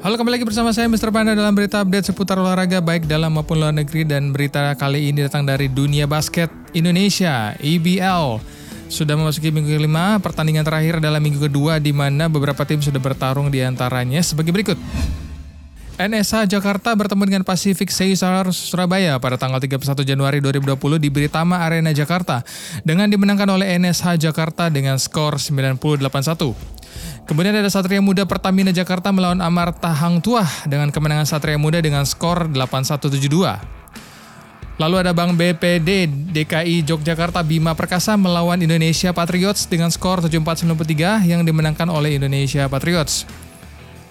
Halo kembali lagi bersama saya Mr. Panda dalam berita update seputar olahraga baik dalam maupun luar negeri dan berita kali ini datang dari dunia basket Indonesia, EBL. Sudah memasuki minggu kelima, pertandingan terakhir adalah minggu kedua di mana beberapa tim sudah bertarung di antaranya sebagai berikut. NSH Jakarta bertemu dengan Pacific Caesar Surabaya pada tanggal 31 Januari 2020 di Britama Arena Jakarta dengan dimenangkan oleh NSH Jakarta dengan skor 98-1. Kemudian ada Satria Muda Pertamina Jakarta melawan Amarta Hang Tuah dengan kemenangan Satria Muda dengan skor 8172. Lalu ada Bank BPD DKI Yogyakarta Bima Perkasa melawan Indonesia Patriots dengan skor 7493 yang dimenangkan oleh Indonesia Patriots.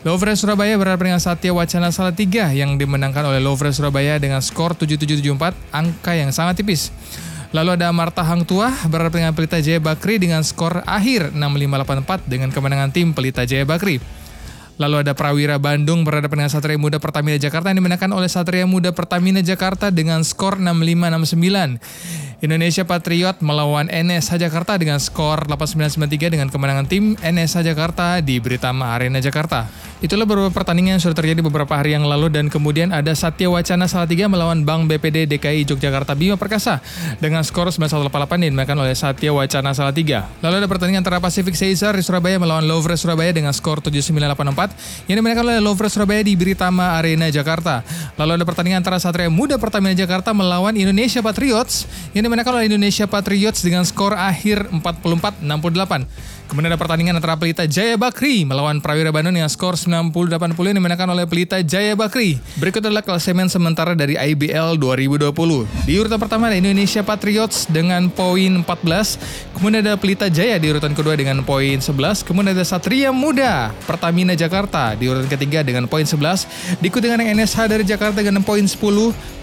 Lovre Surabaya berhadapan dengan Satya Wacana Salatiga yang dimenangkan oleh Lovre Surabaya dengan skor 7774, angka yang sangat tipis. Lalu ada Marta Hang Tua berhadapan dengan Pelita Jaya Bakri dengan skor akhir 6584 dengan kemenangan tim Pelita Jaya Bakri. Lalu ada Prawira Bandung berhadapan dengan Satria Muda Pertamina Jakarta yang dimenangkan oleh Satria Muda Pertamina Jakarta dengan skor 6569. Indonesia Patriot melawan NSH Jakarta dengan skor 8993 dengan kemenangan tim NSH Jakarta di Britama Arena Jakarta. Itulah beberapa pertandingan yang sudah terjadi beberapa hari yang lalu dan kemudian ada Satya Wacana Salatiga melawan Bank BPD DKI Yogyakarta Bima Perkasa dengan skor 9188 dimenangkan oleh Satya Wacana Salatiga. Lalu ada pertandingan antara Pacific Caesar di Surabaya melawan Lovre Surabaya dengan skor 7984 yang dimenangkan oleh Lovre Surabaya di Britama Arena Jakarta. Lalu ada pertandingan antara Satria Muda Pertamina Jakarta melawan Indonesia Patriots yang dimenangkan oleh Indonesia Patriots dengan skor akhir 44-68. Kemudian ada pertandingan antara Pelita Jaya Bakri melawan Prawira Bandung dengan skor 90-80 yang dimenangkan oleh Pelita Jaya Bakri. Berikut adalah klasemen sementara dari IBL 2020. Di urutan pertama ada Indonesia Patriots dengan poin 14. Kemudian ada Pelita Jaya di urutan kedua dengan poin 11. Kemudian ada Satria Muda Pertamina Jakarta di urutan ketiga dengan poin 11. Diikuti dengan NSH dari Jakarta dengan poin 10.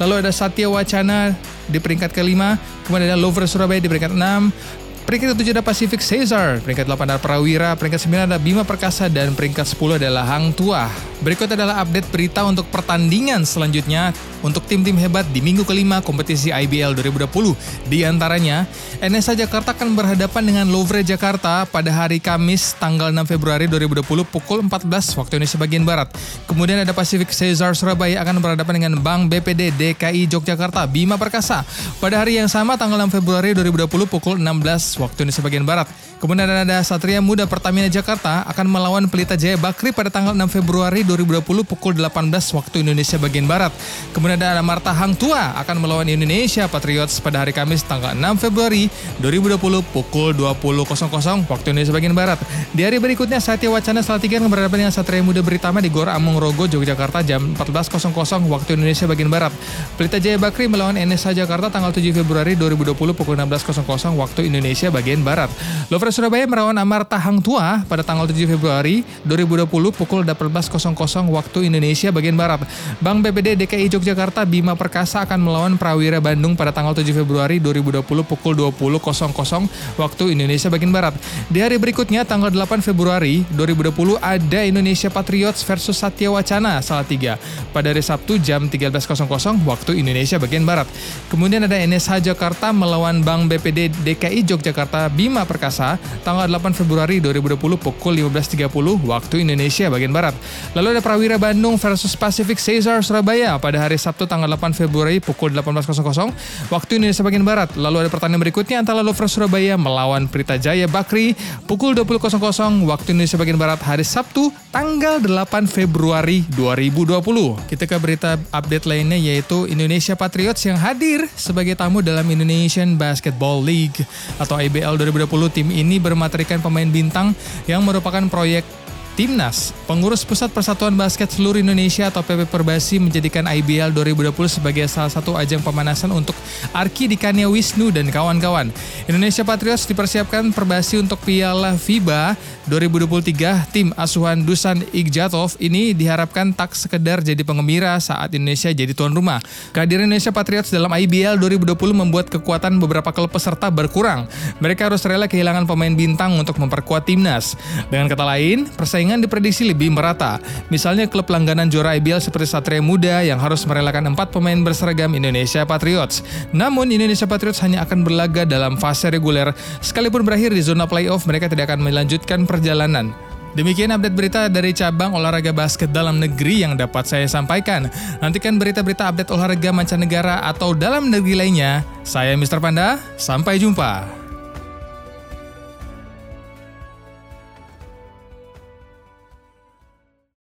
Lalu ada Satya Wacana di peringkat kelima. Kemudian ada Lover Surabaya di peringkat 6. Peringkat ke-7 ada Pacific Caesar, peringkat 8 ada Prawira, peringkat 9 ada Bima Perkasa, dan peringkat 10 adalah Hang Tuah. Berikut adalah update berita untuk pertandingan selanjutnya untuk tim-tim hebat di minggu kelima kompetisi IBL 2020. Di antaranya, NSA Jakarta akan berhadapan dengan Louvre Jakarta pada hari Kamis tanggal 6 Februari 2020 pukul 14 waktu Indonesia bagian Barat. Kemudian ada Pacific Caesar Surabaya akan berhadapan dengan Bank BPD DKI Yogyakarta Bima Perkasa pada hari yang sama tanggal 6 Februari 2020 pukul 16 waktu Indonesia bagian Barat. Kemudian ada Satria Muda Pertamina Jakarta akan melawan Pelita Jaya Bakri pada tanggal 6 Februari 2020 pukul 18 waktu Indonesia bagian Barat. Kemudian ada Marta Hang Tua akan melawan Indonesia Patriots pada hari Kamis tanggal 6 Februari 2020 pukul 20.00 waktu Indonesia bagian Barat. Di hari berikutnya Satya Wacana Salatiga akan berhadapan dengan Satria Muda Beritama di Gor Amung Rogo, Yogyakarta jam 14.00 waktu Indonesia bagian Barat. Pelita Jaya Bakri melawan NSA Jakarta tanggal 7 Februari 2020 pukul 16.00 waktu Indonesia bagian Barat. Lover Surabaya melawan Amarta Hang Tua pada tanggal 7 Februari 2020 pukul 18.00 waktu Indonesia bagian Barat. Bank BPD DKI Yogyakarta Bima Perkasa akan melawan Prawira Bandung pada tanggal 7 Februari 2020 pukul 20.00 waktu Indonesia bagian Barat. Di hari berikutnya tanggal 8 Februari 2020 ada Indonesia Patriots versus Satya Wacana Salatiga pada hari Sabtu jam 13.00 waktu Indonesia bagian Barat. Kemudian ada NSH Jakarta melawan Bank BPD DKI Yogyakarta Bima Perkasa tanggal 8 Februari 2020 pukul 15.30 waktu Indonesia bagian Barat. Lalu ada Prawira Bandung versus Pacific Caesar Surabaya pada hari Sabtu tanggal 8 Februari pukul 18.00 waktu Indonesia bagian Barat. Lalu ada pertandingan berikutnya antara Lover Surabaya melawan Prita Jaya Bakri pukul 20.00 waktu Indonesia bagian Barat hari Sabtu tanggal 8 Februari 2020. Kita ke berita update lainnya yaitu Indonesia Patriots yang hadir sebagai tamu dalam Indonesian Basketball League atau IBL 2020. Tim ini bermaterikan pemain bintang yang merupakan proyek Timnas, pengurus Pusat Persatuan Basket Seluruh Indonesia atau PP Perbasi menjadikan IBL 2020 sebagai salah satu ajang pemanasan untuk Arki Dikania Wisnu dan kawan-kawan. Indonesia Patriots dipersiapkan Perbasi untuk Piala FIBA 2023. Tim asuhan Dusan Igjatov ini diharapkan tak sekedar jadi pengembira saat Indonesia jadi tuan rumah. Kehadiran Indonesia Patriots dalam IBL 2020 membuat kekuatan beberapa klub peserta berkurang. Mereka harus rela kehilangan pemain bintang untuk memperkuat timnas. Dengan kata lain, persaingan persaingan diprediksi lebih merata. Misalnya klub langganan juara IBL seperti Satria Muda yang harus merelakan empat pemain berseragam Indonesia Patriots. Namun Indonesia Patriots hanya akan berlaga dalam fase reguler. Sekalipun berakhir di zona playoff, mereka tidak akan melanjutkan perjalanan. Demikian update berita dari cabang olahraga basket dalam negeri yang dapat saya sampaikan. Nantikan berita-berita update olahraga mancanegara atau dalam negeri lainnya. Saya Mr. Panda, sampai jumpa.